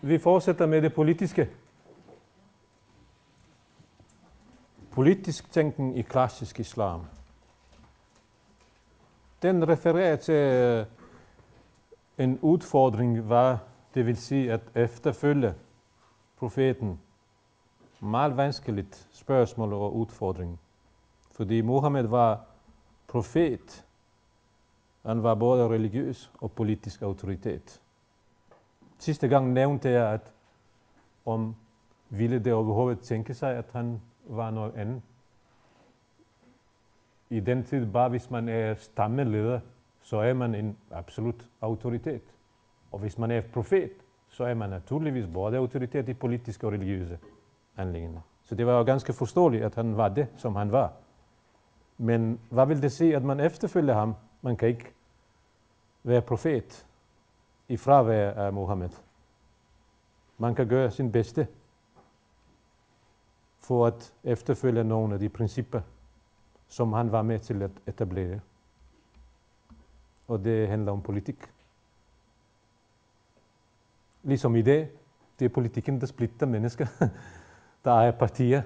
Vi fortsætter med det politiske. Politisk tænkning i klassisk islam. Den refererer til øh, en udfordring, hvad det vil sige at efterfølge profeten. Meget vanskeligt spørgsmål og udfordring. Fordi Mohammed var profet. Han var både religiøs og politisk autoritet. Sidste gang nævnte jeg, at om ville det overhovedet tænke sig, at han var noget andet. I den tid, bare hvis man er stammeleder, så er man en absolut autoritet. Og hvis man er profet, så er man naturligvis både autoritet i politiske og religiøse handlinger. Så det var jo ganske forståeligt, at han var det, som han var. Men hvad vil det sige, at man efterfølger ham? Man kan ikke være profet i fravær af eh, Mohammed. Man kan gøre sin bedste for at efterfølge nogle af de principper, som han var med til at etablere. Og det handler om politik. Ligesom i dag, det er politikken, der splitter mennesker. der er partier,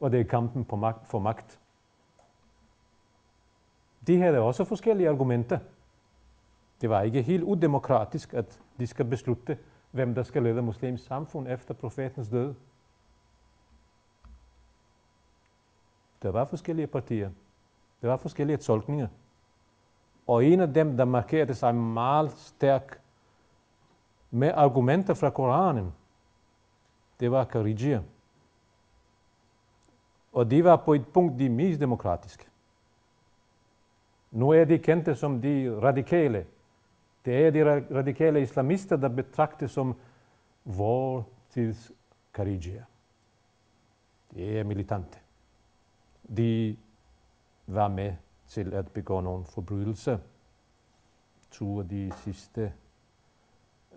og det er kampen på magt, for magt. De havde også forskellige argumenter. Det var ikke helt udemokratisk, at de skal beslutte, hvem der skal lede muslims samfund efter profetens død. Der var forskellige partier. Der var forskellige tolkninger. Og en af dem, der markerede sig meget stærk med argumenter fra Koranen, det var Karijia. Og de var på et punkt de mest demokratiske. Nu er de kendte som de radikale. Det er de radikale islamister, der betragtes som vår tids Karigia. De er militante. De var med til at begå nogle forbrydelser. To af de sidste,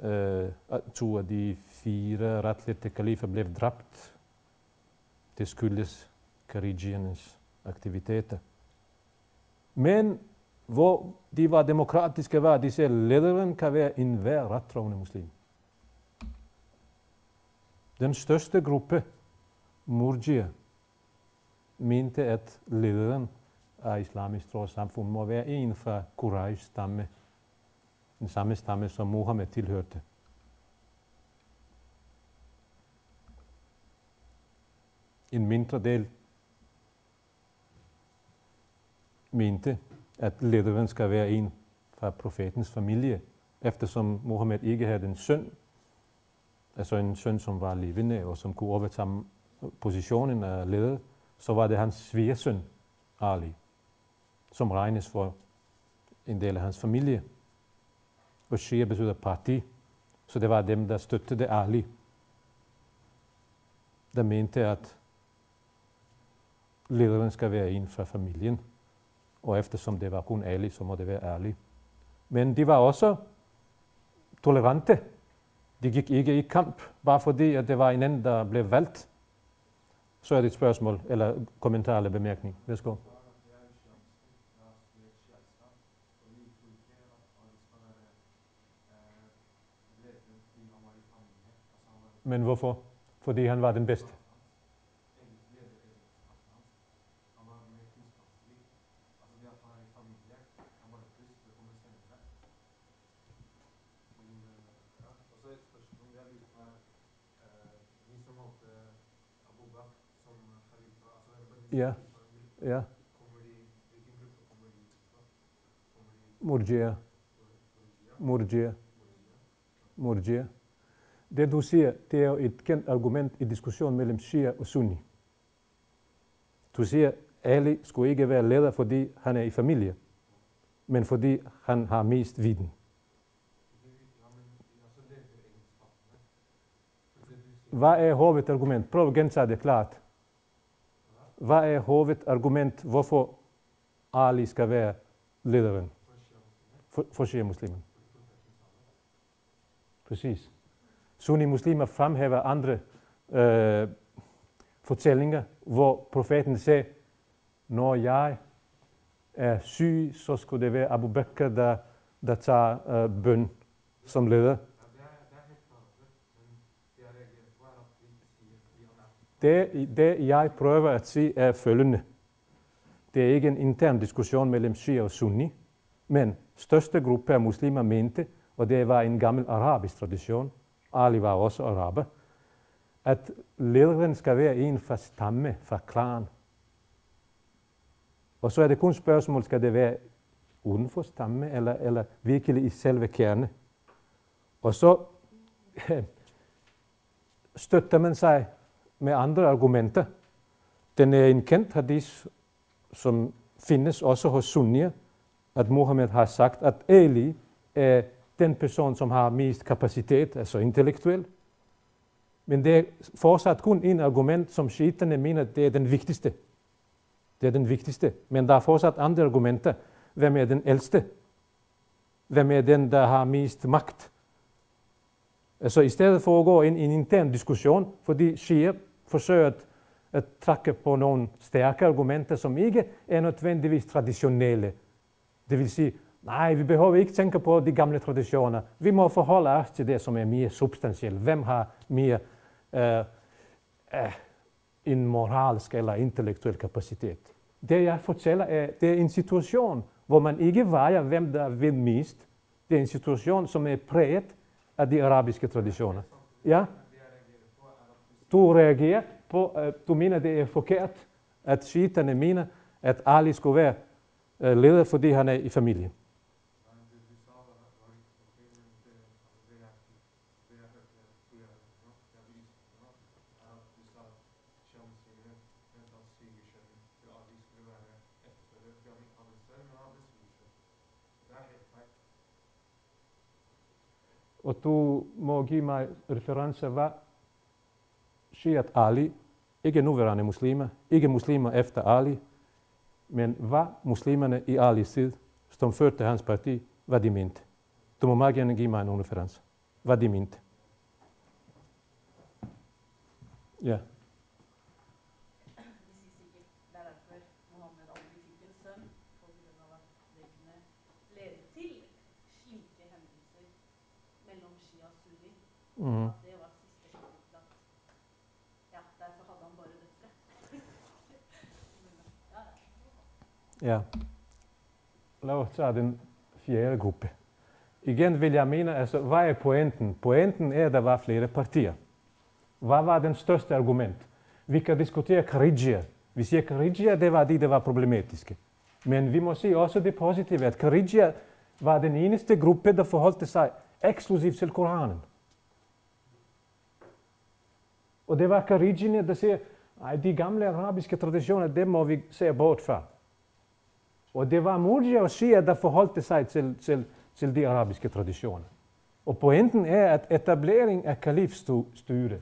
øh, to af de fire retlette kalifer blev dræbt. Det skyldes karijiernes aktiviteter. Men hvor de var demokratiske, var de siger, lederen kan være en hver rettroende muslim. Den største gruppe, Murjia, mente, at lederen af islamisk samfund må være en fra Quraysh stamme, den samme stamme, som Mohammed tilhørte. En mindre del mente, at lederen skal være en fra profetens familie, eftersom Mohammed ikke havde en søn, altså en søn, som var levende og som kunne overtage positionen af leder, så var det hans svigersøn, Ali, som regnes for en del af hans familie. Og Shia betyder parti, så det var dem, der støttede Ali, der mente, at lederen skal være en fra familien og eftersom det var kun ærlig, så må det være ærlig. Men de var også tolerante. De gik ikke i kamp, bare fordi at det var en anden, der blev valgt. Så er det et spørgsmål, eller kommentar eller bemærkning. Værsgo. Men hvorfor? Fordi han var den bedste. Murgia, murgia, murgia. Det du siger, det er jo et kendt argument i diskussion mellem Shia og Sunni. Du siger, Ali skulle ikke være leder, fordi han er i familie, men fordi han har mest viden. Hvad er hovedargument? Prøv at gentage det klart. Hvad er hovedargument, hvorfor Ali skal være lederen for, for shia-muslimer. Præcis. Sunni-muslimer fremhæver andre øh, fortællinger, hvor profeten sagde, når jeg er syg, så skulle det være Abu Bakr, der, der tager øh, bøn som leder. Det, det jeg prøver at sige er følgende. Det er ikke en intern diskussion mellem Shia og Sunni, men største gruppe af muslimer mente, og det var en gammel arabisk tradition, Ali var også araber, at lederen skal være en fra stamme, fra klan. Og så er det kun spørgsmål, skal det være uden for stamme, eller, eller virkelig i selve kerne. Og så støtter man sig med andre argumenter. Den er en kendt hadith, som findes også hos sunnier, at Mohammed har sagt, at Ali er den person, som har mest kapacitet, altså intellektuel. Men det er fortsat kun en argument, som shiiterne mener, det er den vigtigste. Det er den vigtigste. Men der er fortsat andre argumenter. Hvem er den ældste? Hvem er den, der har mest magt? Altså i stedet for at gå ind i en intern diskussion, fordi Shia forsøger at, at trække på nogle stærke argumenter, som ikke er nødvendigvis traditionelle. Det vil sige, nej, vi behøver ikke tænke på de gamle traditioner. Vi må forholde os til det, som er mere substantielt. Hvem har mere øh, øh, en moralsk eller intellektuel kapacitet? Det jeg fortæller er, det er en situation, hvor man ikke vejer, hvem der vil mest. Det er en situation, som er præget af de arabiske traditioner. Ja? Du reagerer på, øh, du mener, det er forkert, at shiiterne mener, at Ali skulle være Øh, leder, fordi han er i familie. Og du må give mig referencer, hvad Shiat Ali, ikke nuværende muslimer, ikke muslimer efter Ali, men hvad muslimerne i Alis tid, som førte hans parti, hvad de mente. Du må meget gerne give mig en referencer. Hvad de mente. Ja. Mm-hmm. Det var siste skjønt ja, derfor hadde han bare døtre ja. Lad os tage den fjerde gruppe. Igen vil jeg mene, altså, hvad er pointen? Pointen er, at der var flere partier. Hvad var den største argument? Vi kan diskutere Kharijia. Vi siger, Kharijia, det var de, der var problematiske. Men vi må se også det positive, at Kharijia var den eneste gruppe, der forholdte sig eksklusivt til Koranen. Og det var Karijine, der siger, at de gamle arabiske traditioner, det må vi se bort fra. Og det var Murjia og Shia, der forholdte sig til, til, til de arabiske traditioner. Og pointen er, at etablering af kalifstyre,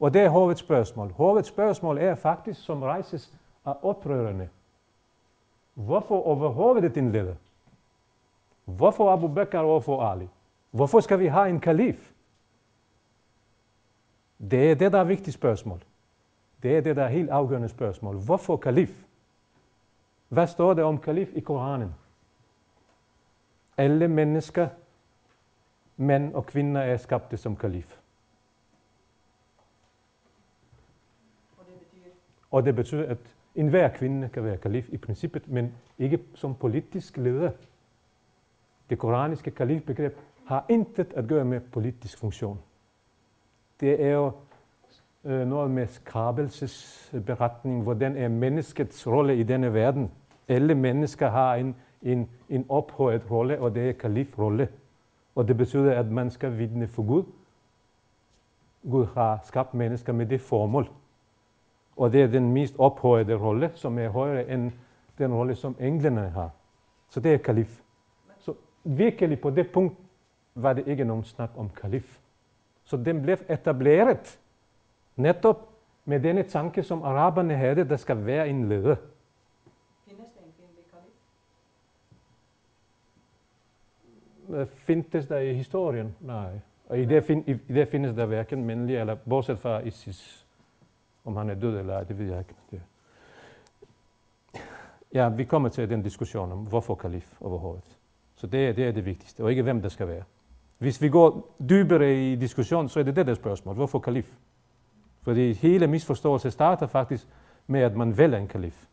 og det er hovedspørgsmål. Hovedspørgsmål er faktisk, som rejses af oprørerne. Hvorfor overhovedet en leder? Hvorfor Abu Bakr overfor Ali? Hvorfor skal vi have en kalif? Det er det, der er vigtigt spørgsmål. Det er det, der er helt afgørende spørgsmål. Hvorfor kalif? Hvad står der om kalif i Koranen? Alle mennesker, mænd og kvinder, er skabte som kalif. Og det betyder? Det betyder, at enhver kvinde kan være kalif i princippet, men ikke som politisk leder. Det koraniske kalifbegreb har intet at gøre med politisk funktion det er jo øh, noget med skabelsesberetning, hvordan er menneskets rolle i denne verden. Alle mennesker har en, en, en ophøjet rolle, og det er kalifrolle. Og det betyder, at man skal vidne for Gud. Gud har skabt mennesker med det formål. Og det er den mest ophøjede rolle, som er højere end den rolle, som englene har. Så det er kalif. Så virkelig på det punkt var det ikke nogen snak om kalif. Så den blev etableret netop med denne tanke, som araberne havde, der skal være en leder. Findes der en kvindelig kalif? Øh, findes der i historien? Nej. Og i det, fin, i det findes der hverken mandlige, eller bortset fra Isis. Om han er død eller ej, det ved jeg ikke. Det. Ja, vi kommer til den diskussion om, hvorfor kalif overhovedet. Så det, det er det vigtigste, og ikke hvem der skal være. Hvis vi går dybere i diskussion, så er det det der spørgsmål. Hvorfor kalif? Fordi hele misforståelse starter faktisk med, at man vælger en kalif.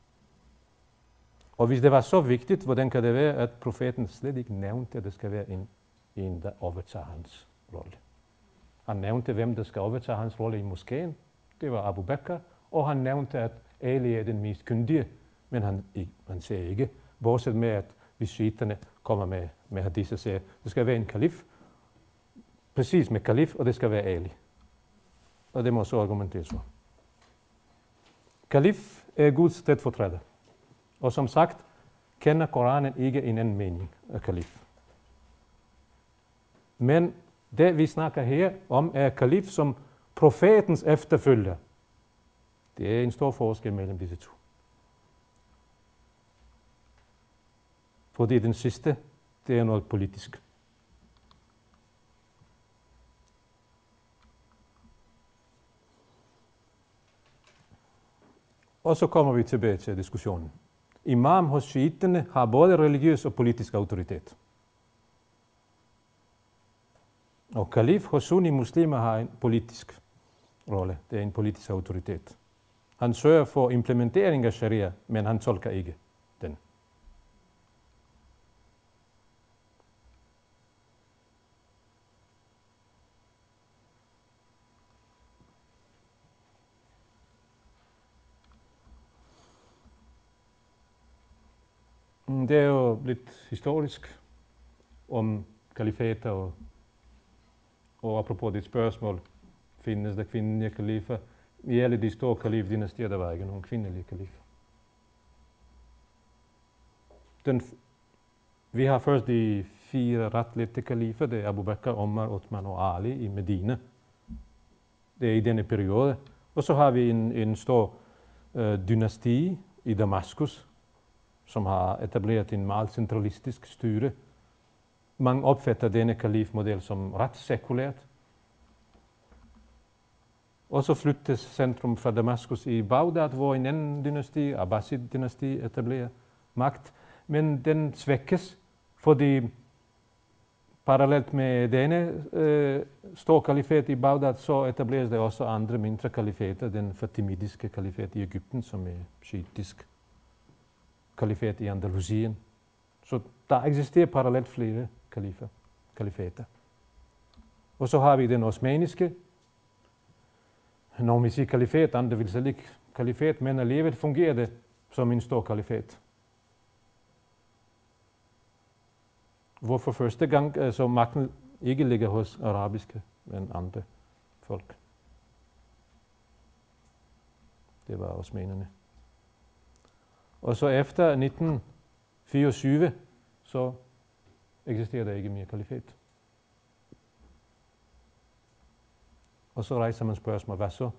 Og hvis det var så vigtigt, hvordan kan det være, at profeten slet ikke nævnte, at det skal være en, en der overtager hans rolle. Han nævnte, hvem der skal overtage hans rolle i moskeen. Det var Abu Bakr. Og han nævnte, at Ali er den mest kyndige. Men han, han siger ikke, bortset med, at hvis shiiterne kommer med, med hadith og siger, det skal være en kalif, præcis med kalif, og det skal være Ali. Og det må så argumenteres for. Kalif er Guds stedfortræder. Og som sagt, kender Koranen ikke en anden mening af kalif. Men det vi snakker her om er kalif som profetens efterfølger. Det er en stor forskel mellem disse to. Fordi den sidste, det er noget politisk. Og så kommer vi tilbage til diskussionen. Imam hos shiiterne har både religiøs og politisk autoritet. Og kalif hos sunni-muslimer har en politisk rolle. Det er en politisk autoritet. Han sørger for implementering af sharia, men han tolker ikke den. Mm, det er jo lidt historisk om kalifater og, og apropos dit spørgsmål, findes der kvindelige kalifer? I alle de store kalifdynastier, der var ikke nogen kvindelige kalifer. Den, vi har først de fire ret kalifer, det er Abu Bakr, Omar, Uthman og Ali i Medina. Det er i denne periode. Og så har vi en, en stor øh, dynasti i Damaskus, som har etableret en meget centralistisk styre. Man opfatter denne kalifmodel som ret sekulært. Og så flyttes centrum fra Damaskus i Bagdad, hvor en anden dynasti, Abbasid-dynasti, etablerer magt. Men den svækkes, fordi parallelt med denne øh, store kalifat i Bagdad, så etableres der også andre mindre kalifater. Den fatimidiske kalifat i Ægypten, som er shiitisk kalifat i Andalusien. Så der eksisterer parallelt flere kalifer, kalifater. Og så har vi den osmaniske. Når vi siger kalifat, andre vil selv ikke kalifat, men alligevel fungerer det som en stor kalifat. Hvor for første gang øh, så altså, magten ikke ligger hos arabiske, men andre folk. Det var osmanerne. Og så efter 1924, så eksisterer der ikke mere kalifat. Og så rejser man spørgsmål, hvad så?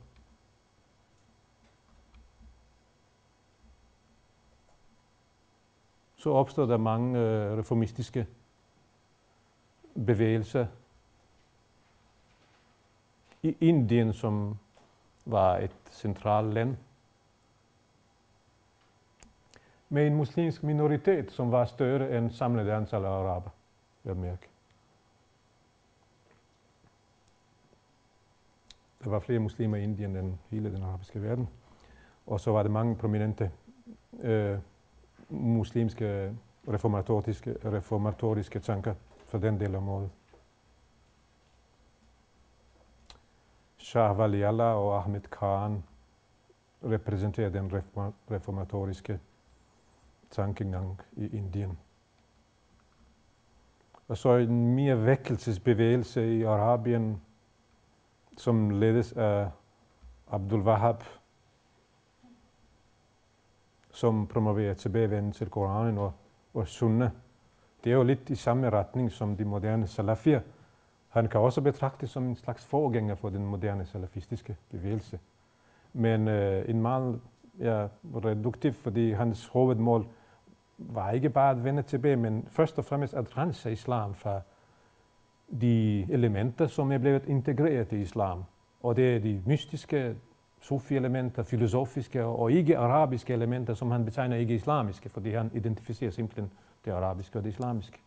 Så opstår der mange øh, reformistiske bevægelser i Indien, som var et centralt land med en muslimsk minoritet, som var større end samlet antal af araber. Jeg mærke. Der var flere muslimer i Indien end hele den arabiske verden. Og så var det mange prominente øh, muslimske reformatoriske, reformatoriske tanker for den del af området. Shah Waliallah og Ahmed Khan repræsenterer den reformatoriske tankegang i Indien. Og så en mere vækkelsesbevægelse i Arabien, som ledes af Abdul Wahab, som promoverer tilbagevenden til Koranen og, og Sunna. Det er jo lidt i samme retning som de moderne salafier. Han kan også betragtes som en slags forgænger for den moderne salafistiske bevægelse. Men øh, en meget ja, reduktiv, fordi hans hovedmål var ikke bare at vende tilbage, men først og fremmest at rense islam fra de elementer, som er blevet integreret i islam. Og det er de mystiske, sufi-elementer, filosofiske og ikke-arabiske elementer, som han betegner ikke-islamiske, fordi han identificerer simpelthen det arabiske og det islamiske.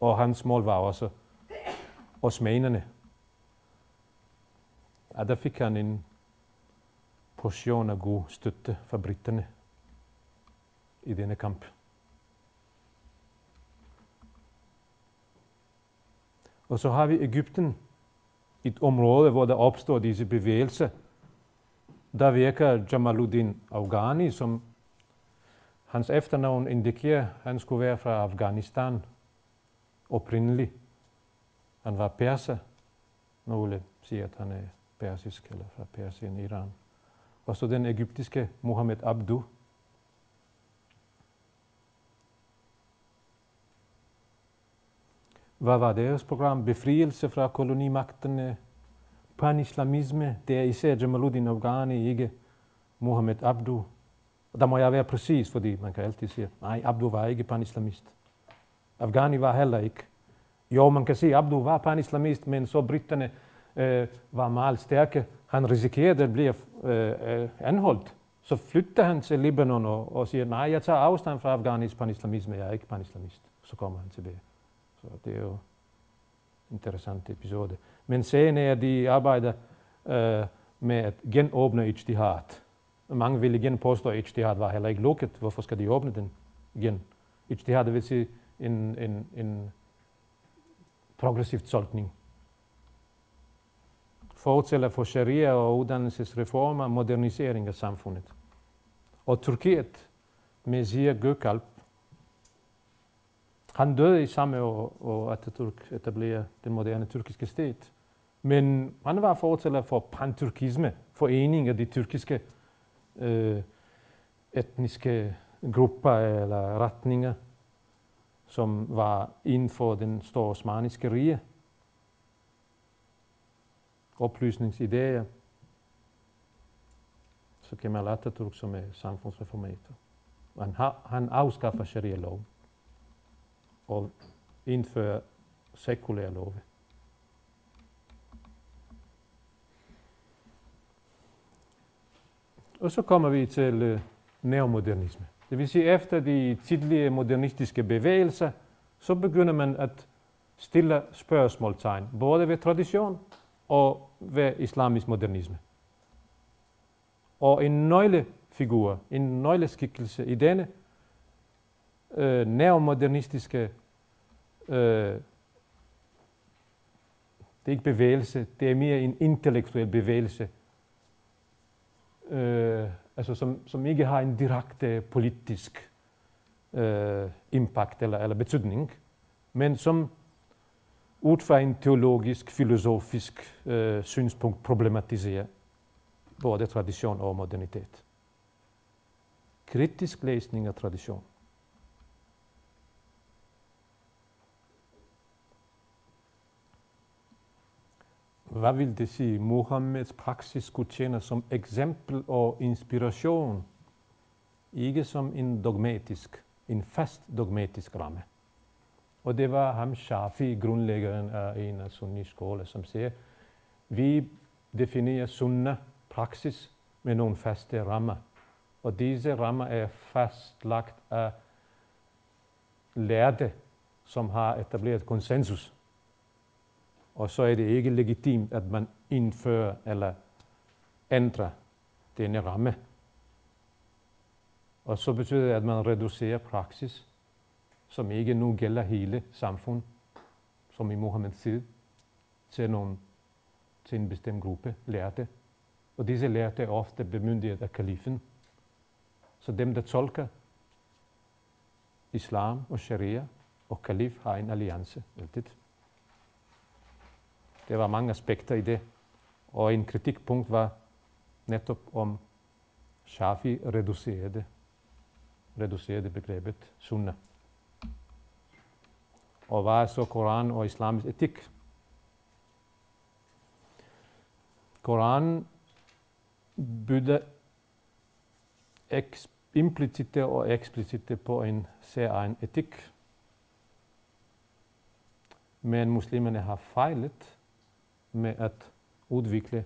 Og hans mål var også osmanerne. at der fik han en portion af god støtte fra britterne i denne kamp. Og så har vi Ægypten, et område, hvor der opstår disse bevægelser. Der virker Jamaluddin Afghani, som hans efternavn indikerer, han skulle være fra Afghanistan oprindelig. Han var perser. Nogle siger, at han er persisk eller fra Persien, Iran. Og så den egyptiske Mohammed Abdu. Hvad var deres program? Befrielse fra kolonimagterne, panislamisme. Det er især Jamaluddin Afghani, ikke Mohammed Abdu. Og der må jeg være præcis, fordi man kan altid sige, nej, Abdu var ikke panislamist. Afghani var heller ikke. Jo, man kan sige, Abdu var panislamist, men så britterne øh, var meget stærke. Han risikerede at blive øh, øh, anholdt. Så flytter han til Libanon og, og siger, nej, jeg tager afstand fra afghanisk panislamisme, jeg er ikke panislamist. Så kommer han tilbage. Så det er jo en interessant episode. Men sagen er, at de arbejder øh, med at genåbne Ijtihad. Mange vil igen påstå, at Ijtihad var heller ikke lukket. Hvorfor skal de åbne den igen? Ijtihad vil sige en, en, en progressiv tolkning. Fortæller for sharia og uddannelsesreformer, modernisering af samfundet. Og Tyrkiet med Zia Gökalp, han døde i samme år, hvor Atatürk etablerede den moderne tyrkiske stat. Men han var fortæller for panturkisme, forening af de tyrkiske øh, etniske grupper eller retninger, som var inden for den store osmaniske rige. Oplysningsidéer. Så Kemal Atatürk, som er samfundsreformator. Han, har, han afskaffer sharia-loven og indføre sekulære love. Og så kommer vi til øh, neomodernisme. Det vil sige, efter de tidlige modernistiske bevægelser, så begynder man at stille spørgsmålstegn, både ved tradition og ved islamisk modernisme. Og en nøglefigur, en nøgleskikkelse i denne øh, neomodernistiske øh, det er ikke bevægelse, det er mere en intellektuel bevægelse, øh, altså som, som ikke har en direkte politisk øh, impact eller, eller betydning, men som ud fra en teologisk, filosofisk øh, synspunkt problematiserer både tradition og modernitet. Kritisk læsning af tradition. Hvad vil det sige? Mohammeds praksis skulle tjene som eksempel og inspiration, ikke som en dogmatisk, en fast dogmatisk ramme. Og det var ham Shafi, grundlæggeren af en af sunni skole, som siger, vi definerer sunna praksis med nogle faste rammer. Og disse rammer er fastlagt af lærte, som har etableret konsensus og så er det ikke legitimt, at man indfører eller ændrer denne ramme. Og så betyder det, at man reducerer praksis, som ikke nu gælder hele samfundet, som i Mohammeds tid, til, nogle, til en bestemt gruppe lærte. Og disse lærte er ofte bemyndiget af kalifen. Så dem, der tolker islam og sharia og kalif, har en alliance. Det der var mange aspekter i det. Og en kritikpunkt var netop om Shafi reducerede, reducerede begrebet sunnah. Og hvad er så Koran og islamisk etik? Koran byder implicite og eksplicite på en særegen etik. Men muslimerne har fejlet med at udvikle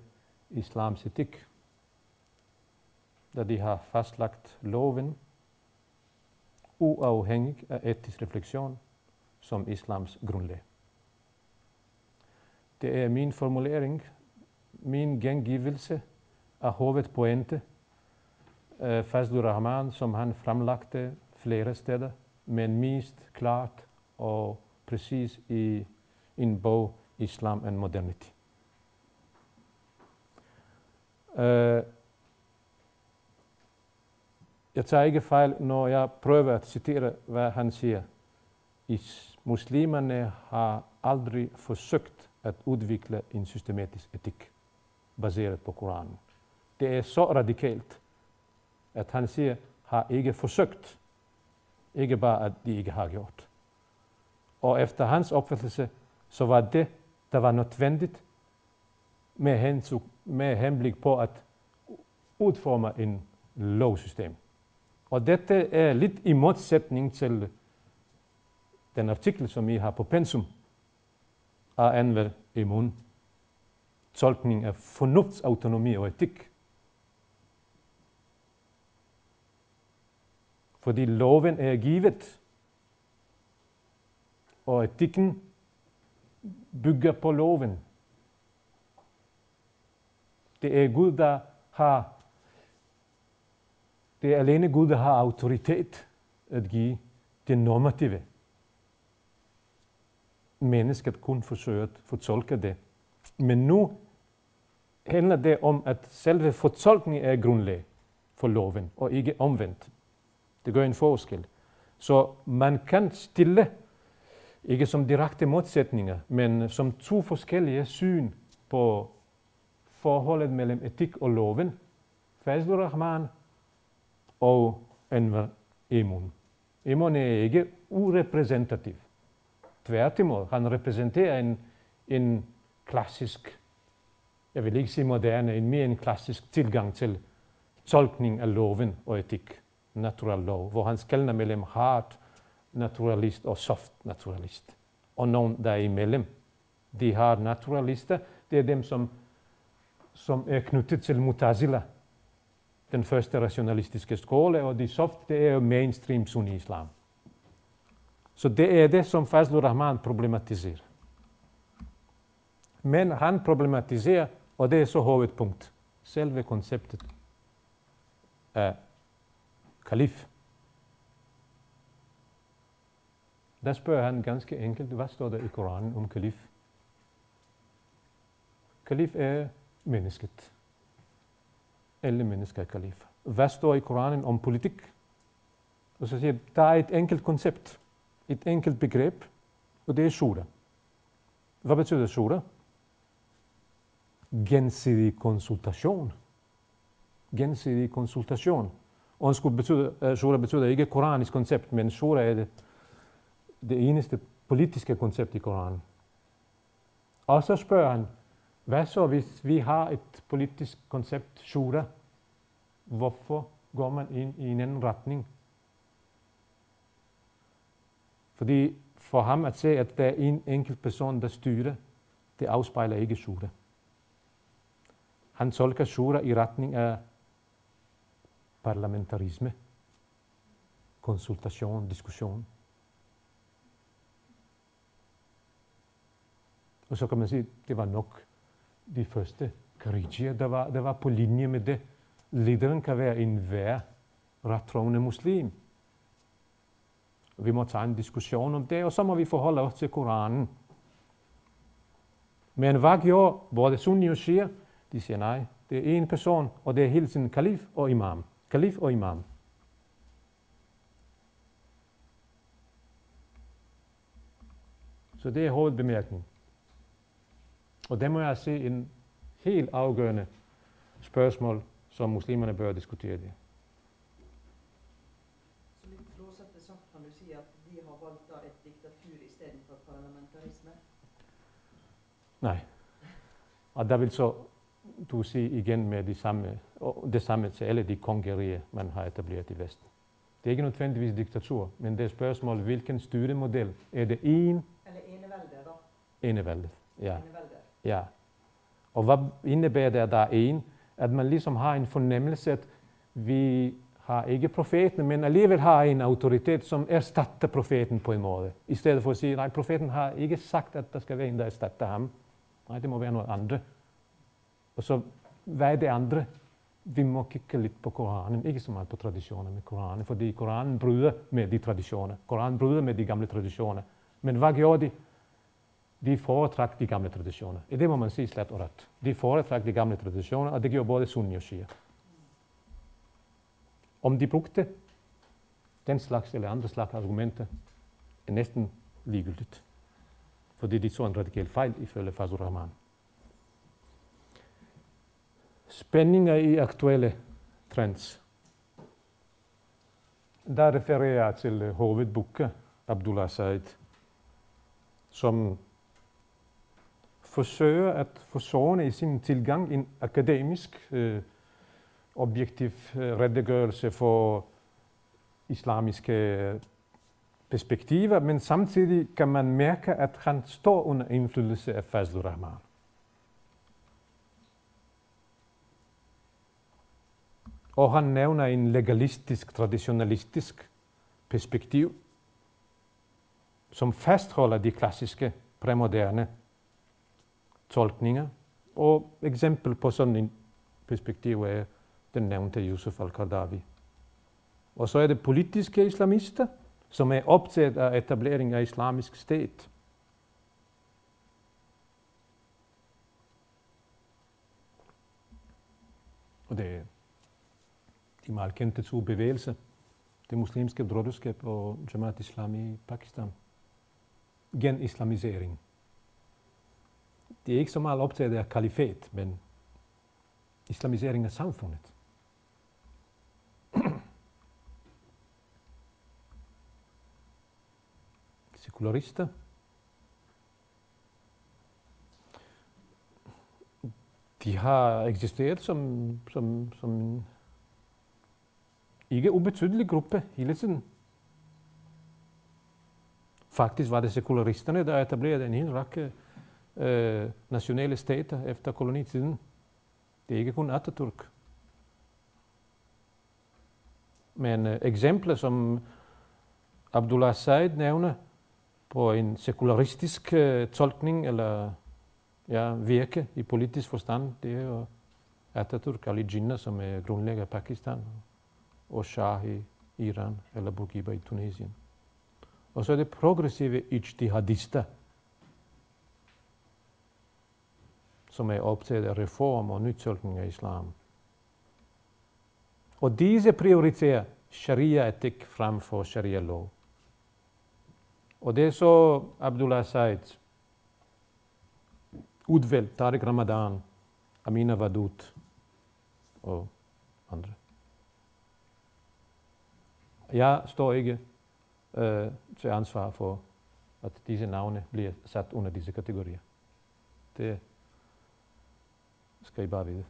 islams etik, da de har fastlagt loven uafhængig af etisk refleksion som islams grundlag. Det er min formulering, min gengivelse af hovedpointe, øh, Fazlur Rahman, som han fremlagte flere steder, men mest klart og præcis i en bog, Islam and Modernity. Uh, jeg tager ikke fejl, når jeg prøver at citere, hvad han siger. Is muslimerne har aldrig forsøgt at udvikle en systematisk etik baseret på Koranen. Det er så radikalt, at han siger, har ikke forsøgt. Ikke bare, at de ikke har gjort. Og efter hans opfattelse, så var det, der var nødvendigt med, hensyn, med henblik på at udforme en lovsystem. Og dette er lidt i modsætning til den artikel, som I har på pensum af Anver Emun. Tolkning af fornuftsautonomi og etik. Fordi loven er givet, og etikken bygger på loven. Det er Gud, der har det er alene Gud, der har autoritet at give det normative. Mennesket kun forsøger at fortolke det. Men nu handler det om, at selve fortolkningen er grundlag for loven, og ikke omvendt. Det gør en forskel. Så man kan stille, ikke som direkte modsætninger, men som to forskellige syn på forholdet mellem etik og loven. Fazlur Rahman og Enver Emun. Emun er ikke urepræsentativ. Tværtimod, han repræsenterer en, en klassisk, jeg vil ikke sige moderne, en mere en klassisk tilgang til tolkning af loven og etik, natural law, hvor han skældner mellem hard naturalist og soft naturalist. Og nogen der er imellem. De hard naturalister, det er dem, som, som er knyttet til Mutazila, den første rationalistiske skole, og de soft, det er jo mainstream sunni-islam. Så det er det, som Fazlur Rahman problematiserer. Men han problematiserer, og det er så hovedpunkt, selve konceptet af kalif. Der spørger han ganske enkelt, hvad står der i Koranen om kalif? Kalif er mennesket. Alle mennesker er kalifer. Hvad står i Koranen om politik? Og så siger der er et enkelt koncept, et enkelt begreb, og det er shura. Hvad betyder shura? Gensidig konsultation. Gensidig konsultation. Undskyld, betyder, øh, shura betyder ikke koranisk koncept, men shura er det, det eneste politiske koncept i Koranen. Og så spørger han, hvad så, hvis vi har et politisk koncept, shura? Hvorfor går man ind i en anden retning? Fordi for ham at se, at der er en enkelt person, der styrer, det afspejler ikke shura. Han tolker shura i retning af parlamentarisme, konsultation, diskussion. Og så kan man sige, at det var nok de første Kharijia, der var, der var på linje med det. Lederen kan være en hver rettroende muslim. Vi må tage en diskussion om det, og så må vi forholde os til Koranen. Men hvad gjorde både Sunni og Shia? De siger nej, det er en person, og det er hele tiden kalif og imam. Kalif og imam. Så det er hovedbemærkningen. Og det må jeg se en helt afgørende spørgsmål, som muslimerne bør diskutere det. Så litt flåsete sagt kan du si at de har valgt et diktatur istedenfor parlamentarisme? Nej. Og der vil så du sige igen med de samme, og det samme til alle de kongerier, man har etableret i Vesten. Det er ikke nødvendigvis diktatur, men det er spørgsmål, hvilken styremodel. Er det en? Eller enevælde, da. Enevælde. Ja. Enevælde ja. Og hvad indebærer det, at der er en? At man ligesom har en fornemmelse, at vi har ikke profeten, men alligevel har en autoritet, som erstatter profeten på en måde. I stedet for at sige, nej, profeten har ikke sagt, at der skal være en, der erstatter ham. Nej, det må være noget andet. Og så, hvad er det andre? Vi må kigge lidt på Koranen, ikke så meget på traditioner med Koranen, fordi Koranen bryder med de traditioner. Koranen bryder med de gamle traditioner. Men hvad gjorde de? De foretrak de gamle traditioner. I det må man sige slet og ret. De foretrak de gamle traditioner, og det gjorde både Sunni og Shia. Om de brugte den slags eller andre slags argumenter, er næsten ligegyldigt. Fordi de så en radikal fejl ifølge Fazur Rahman. Spændinger i aktuelle trends. Der refererer jeg til hovedbukke Abdullah Said, som forsøger at forsone i sin tilgang en akademisk, øh, objektiv øh, redegørelse for islamiske perspektiver, men samtidig kan man mærke, at han står under indflydelse af Fazlur Rahman. Og han nævner en legalistisk, traditionalistisk perspektiv, som fastholder de klassiske, premoderne tolkninger. Og eksempel på sådan en perspektiv er den nævnte Yusuf al-Qardawi. Og så er det politiske islamister, som er optaget af etablering af islamisk stat. Og det er de meget kendte to bevægelser, det muslimske broderskab og Jamaat Islam i Pakistan. Gen-islamisering. Det er ikke så meget optaget af kalifat, men islamisering af samfundet. sekularister. De har eksisteret som, som, som en ikke ubetydelig gruppe hele tiden. Faktisk var det sekularisterne, der etablerede en hel række øh, nationale stater efter kolonitiden. Det er ikke kun Atatürk. Men øh, eksempler, som Abdullah Said nævner, på en sekularistisk øh, tolkning eller ja, virke i politisk forstand, det er jo Atatürk Ali Jinnah, som er grundlægger af Pakistan, og Shah i Iran, eller Bourguiba i Tunesien. Og så er det progressive ijtihadister, som er optaget af reform og nytolkning af islam. Og disse prioriterer sharia-etik frem for sharia-lov. Og det er så Abdullah Said, udvalgt Tariq Ramadan, Amina Vadut og andre. Jeg står ikke øh, til ansvar for, at disse navne bliver sat under disse kategorier. Det skal I bare vide.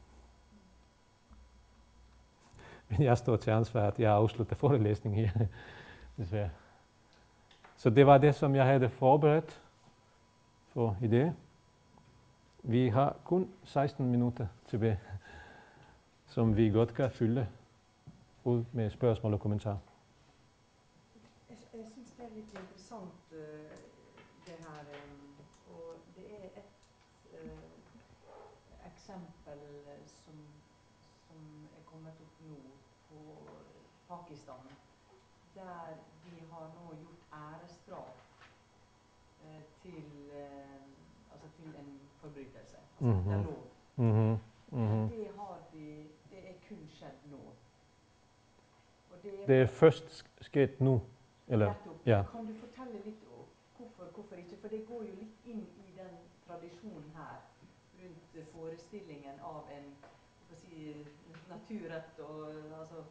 Men jeg står til ansvar, at jeg afslutter forelæsningen her, desværre. Så det var det, som jeg havde forberedt for i det. Vi har kun 16 minutter tilbage, som vi godt kan fylde ud med spørgsmål og kommentarer. Jeg, jeg synes det er lidt interessant uh, det her, um, og det er et uh, eksempel som, som er kommet op nu på Pakistan, der de har nå gjort æresdrap eh, til, eh, altså til en forbrytelse. Altså Mhm. det er lov. Mm-hmm. Mm-hmm. Det har de, det er kun skjedd nå. Og det er, Det er først sk- sket nu, eller? nettopp. ja. Kan du fortelle litt om hvorfor, hvorfor ikke? For det går jo litt inn i den tradisjonen her eh, forestillingen av en si, naturrett og altså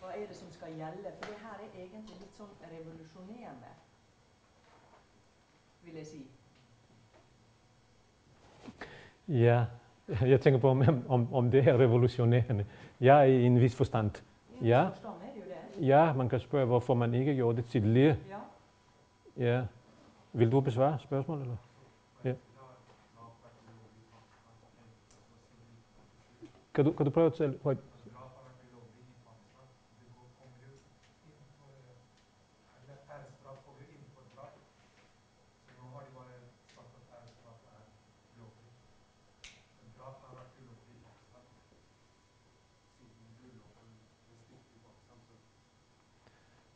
hva er det som skal gjelde? For det her er egentlig litt sånn revolusjonerende, vil jeg si. Ja, jeg tænker på, om, om, om det er revolutionerende. Ja, i en vis forstand. Ja. Ja, man kan spørge, hvorfor man ikke gjorde det tidligere. Ja. Ja. Vil du besvare spørgsmålet? Eller? Kan du, Като, като правя цели, хватит.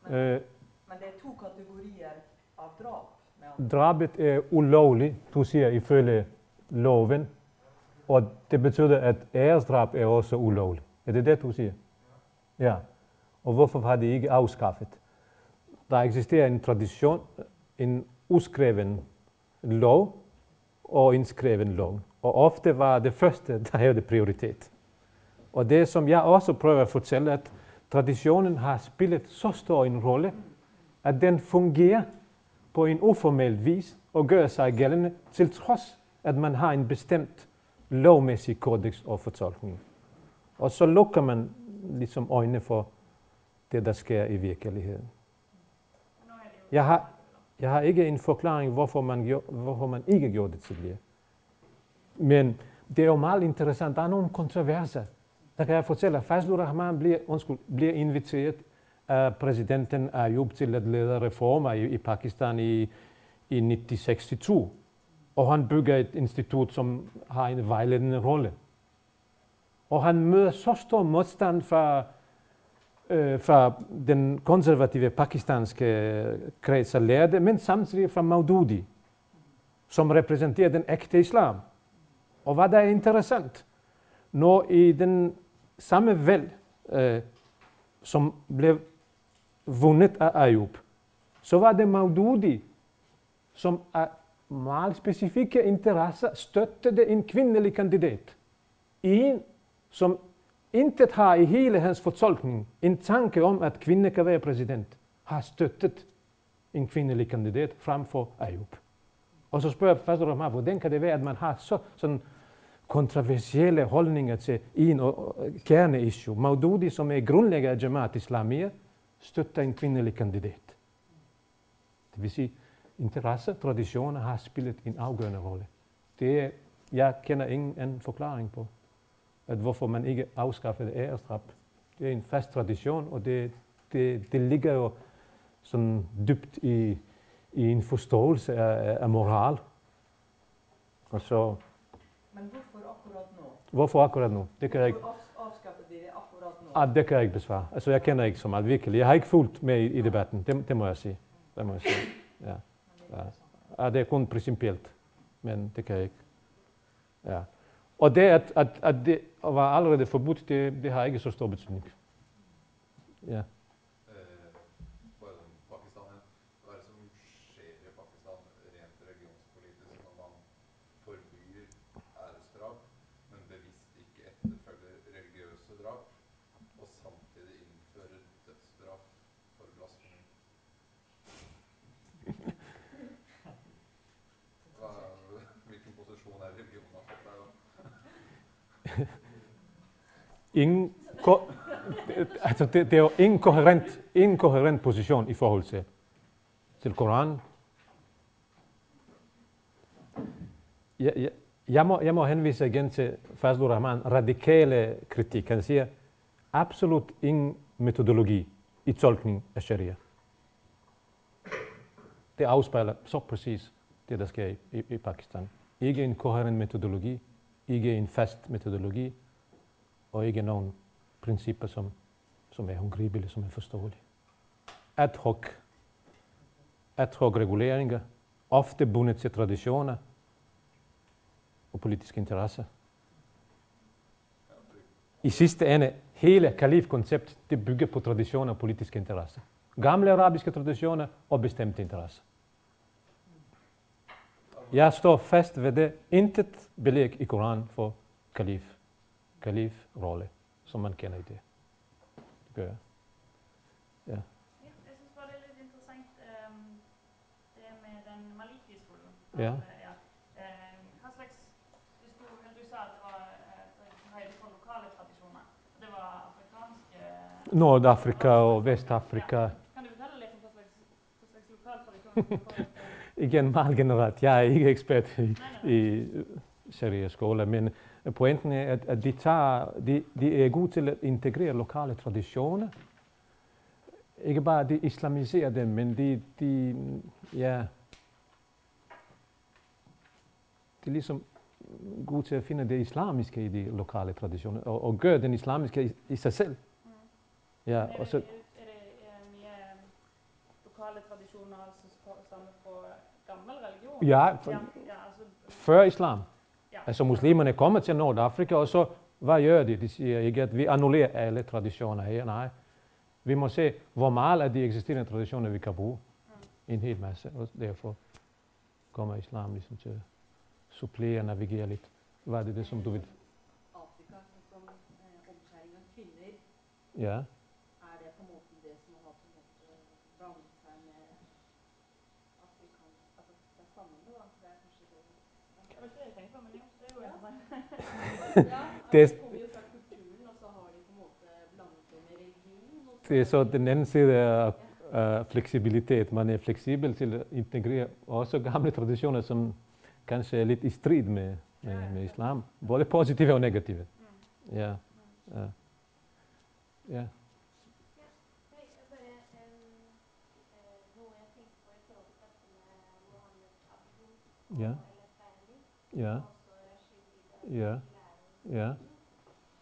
Men, eh. men det er to kategorier av drap? Drapet er ulovlig, du sier ifølge loven og det betyder, at æresdrab er også ulovligt. Er det det, du siger? Ja. Og hvorfor har de ikke afskaffet? Der eksisterer en tradition, en uskreven lov og en skreven lov. Og ofte var det første, der havde prioritet. Og det, som jeg også prøver at fortælle, at traditionen har spillet så stor en rolle, at den fungerer på en uformel vis og gør sig gældende, til trods at man har en bestemt lovmæssig kodex og fortolkning. Og så lukker man ligesom øjnene for det, der sker i virkeligheden. Jeg har, jeg har ikke en forklaring, hvorfor man, gjorde, hvorfor man ikke gjorde det tidligere. Men det er jo meget interessant. Der er nogle kontroverser. Der kan jeg fortælle, at Fazlur Rahman bliver, undskyld, bliver inviteret af præsidenten Ayub til at lede reformer i, i Pakistan i, i 1962. Og han bygger et institut, som har en vejledende rolle. Og han møder så stor modstand fra, øh, fra den konservative pakistanske kreds af lærte, men samtidig fra Maududi, som repræsenterer den ægte islam. Og hvad der er interessant, når i den samme valg, øh, som blev vundet af Ayub, så var det Maududi, som er meget specifikke interesser støttede en kvindelig kandidat. En, som intet har i hele hans fortolkning en tanke om, at kvinde kan være præsident, har støttet en kvindelig kandidat frem for Ayub. Og så spørger Fazl Rahman, hvordan kan det være, at man har så sådan kontroversielle holdninger til en og- og kerneissue. Maududi, som er grundlægger af Jamaat Islamia, støtter en kvindelig kandidat. Det vil sige, interesse, traditioner har spillet en afgørende rolle. Det er, jeg kender ingen anden forklaring på, at hvorfor man ikke afskaffede æresdrab. Det er en fast tradition, og det, det, det ligger jo sådan dybt i, i en forståelse af, af moral. Og så, Men hvorfor akkurat nå? hvorfor akkurat nu? Det kan jeg ikke, ah, det kan jeg ikke besvare. Altså, jeg kender ikke så meget, virkelig. Jeg har ikke fulgt med i, i debatten, det, det må jeg sige. Det må jeg sige. Ja. Det Ja. Ja, det er kun principielt, men det kan jeg ikke. Ja. Og det, at, at, at det var allerede forbudt, det, det har ikke så stor betydning. Ja. Eh, bare sånn Pakistan igjen. Hva er det som skjer i Pakistan rent religionspolitisk når man forbyr æresdrap, men bevisst ikke etterfølger religiøse drap, og samtidig innfører dødsstraff for blasfemi? Hva, hvilken posisjon er religionen har fått der da? Ingen, ko, altså det, det er jo ingen koherent, ingen koherent position i forhold til, til Koranen. Jeg, jeg, jeg, må, jeg må henvise igen til Fazlur Rahman, radikale kritik. Han siger, absolut ingen metodologi i tolkning af sharia. Det afspejler så præcis det, der sker i, i, i Pakistan. Ikke en koherent metodologi, ikke en fast metodologi, og ikke nogen principper, som, som er håndgribelige, som er forståelige. Ad hoc, ad hoc reguleringer, ofte bundet til traditioner og politiske interesser. I sidste ende, hele kalifkonceptet, det bygger på traditioner og politiske interesser. Gamle arabiske traditioner og bestemte interesser. Jeg står fast ved det. Intet belæg i Koran for kalif. Kalif-rolle, som man kender i det. Det gør jeg. Ja, jeg synes bare, det er lidt interessant, øhm, det med den Maliki-skolen. Ja. ja. Øhm, Hva slags hvis du, du sa at det var høyde på lokale tradisjoner. Det var afrikanske Nordafrika og Vestafrika. Kan du fortelle litt om hva slags, hva slags lokale tradisjoner Igen meget generelt. Jeg er ikke ekspert i, i sharia-skoler, men pointen er, at, at de, tager, de, de er gode til at integrere lokale traditioner. Ikke bare de islamiserer dem, men de, de ja, de er ligesom gode til at finde det islamiske i de lokale traditioner, og, og gøre den islamiske i, i sig selv. Mm. Ja, og så, er eh, mye tradisjoner som sta- stammer fra gammel religion? Ja, for, ja, altså, før islam. Altså muslimerne kommer til Nordafrika, og så, hvad gør de? De siger ikke, at vi annullerer alle traditioner her. Nej, vi må se, hvor meget af de eksisterende traditioner, vi kan bruge. En hel masse, og derfor kommer islam ligesom til at supplere og navigere lidt. Hvad er det, det som du vil? Afrika, sånn som eh, Ja, er det på en måte det som har på en måte blandet seg med afrikansk Altså, det er spennende, da. Det er kanskje det Det var ikke det jeg tenkte på, men jo, det er jo Ja. interessant. Ja, Det- det kommer jo fra kulturen, og så har de på en måte blandet det med religion. Og det er så den anden side af uh, fleksibilitet. Man er fleksibel til at integrere også gamle traditioner, som kanskje er lidt i strid med, med, med islam. Både positive og negative. Mm. Ja. Ja. ja. Ja. Ja. Ja lærer. Ja.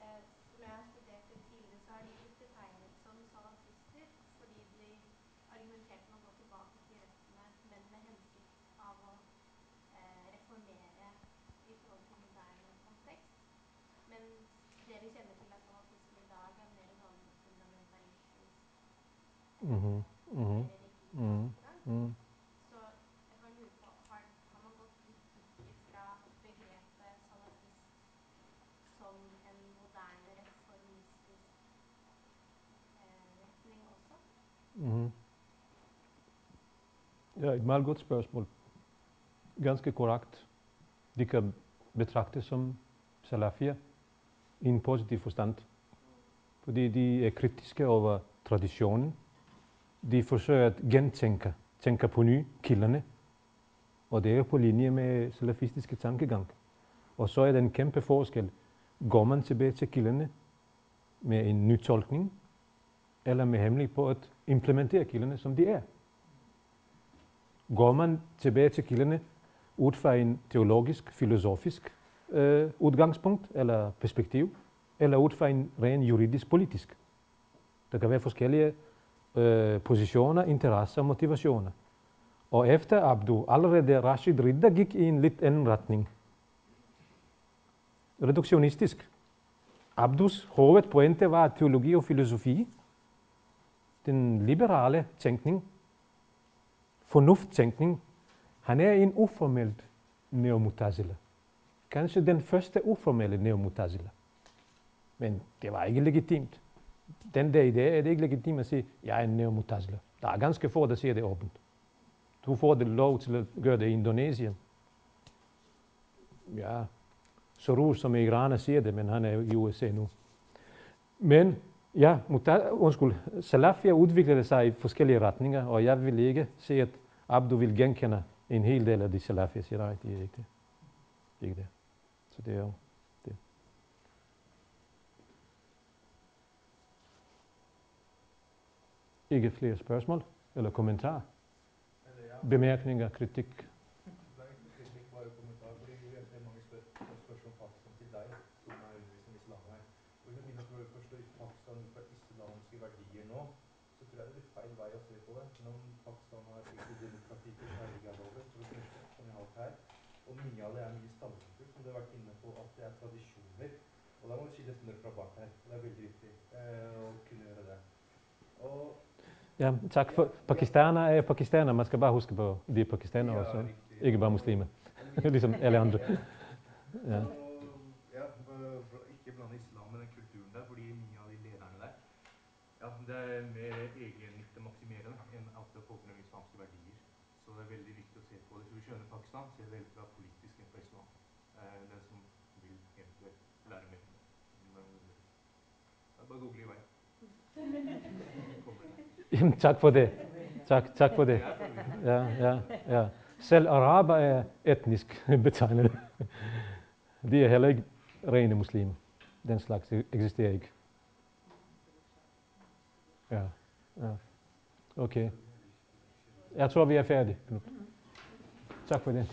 Eh, Som jeg har studert det tidligere, så har de blitt betegnet som salafister fordi de argumenterte med å gå tilbake til røttene, men med hensikt av å eh, reformere i forhold til moderne kontekst. Men det vi kjenner til av salafisme i dag, er mer sånn fundamentalistisk Mhm. Mhm. Mhm. Mhm. Så jeg bare lurer på, har, har man gått litt bort fra begrepet salafist som en moderne reformistisk eh, retning også? Mm. Ja, et meget godt spørgsmål. Ganske korrekt. De kan betragtes som salafier i en positiv forstand. Fordi de er kritiske over traditionen. De forsøger at gentænke, tænke på ny kilderne. Og det er på linje med salafistiske tankegang. Og så er der en kæmpe forskel. Går man tilbage til kilderne med en ny tolkning, eller med hemmelig på at implementere kilderne, som de er. Går man tilbage til kilderne ud fra en teologisk, filosofisk øh, udgangspunkt eller perspektiv, eller ud fra en ren juridisk, politisk. Der kan være forskellige øh, positioner, interesser og motivationer. Og efter Abdu, allerede Rashid Ridda gik i en lidt anden retning. Reduktionistisk. Abdus hovedpointe var teologi og filosofi, den liberale tænkning, fornufttænkning, han er en uformelt neomutazila. Kanskje den første uformelle neomutazila. Men det var ikke legitimt. Den der idé er det ikke legitimt at sige, jeg er en neomutazila. Der er ganske få, der siger det åbent. Du får det lov til at gøre det i Indonesien. Ja, Soros som iraner siger det, men han er i USA nu. Men Ja, muta- undskyld. Salafia udviklede sig i forskellige retninger, og jeg vil ikke se, at Abdu vil genkende en hel del af de salafia. Siger, nej, det er ikke det. Det er ikke det. Så det er jo det. Ikke flere spørgsmål eller kommentarer, bemærkninger, kritik. det er ikke kritikk, bare kommentar. fordi vi vet det er mange spør spørsmål Pakistan til deg, som er undervisning i islam her. Og jeg mener at Når du forstår Pakistan ut fra islamske verdier nå, blir feil vei å se på det. Om Pakistan har ikke demokrati det første, som vi har hatt her, og mye av det er mye stammekultur, som du har vært inne på, at det er tradisjoner. Og da må vi skille snørr fra bart her. Det er veldig viktig eh, å kunne gjøre det. Og Ja, tak for pakistaner er pakistaner. Man skal bare huske på, de er pakistanere Ja, også. riktig. Ikke bare muslimer. ligesom alle andre. Ja. Ja, ikke blande islam med den kulturen der, fordi mye av de lederne der ja, det er mer egennyttemaksimerende enn at det er folk med islamske verdier. Så det er veldig viktig å se på det. Så vi skjønner Pakistan ser politisk enn fra islam. Eh, den som vil egentlig lære mig. Men eh, det bare google i vej. Jamen, tak for det. Tak, tak for det. Ja, ja, ja. Selv araber er etnisk betegnet. De er heller ikke rene muslimer. Den slags eksisterer ikke. Ja, ja. Okay. Jeg tror, vi er færdige. Knut. Tak for det.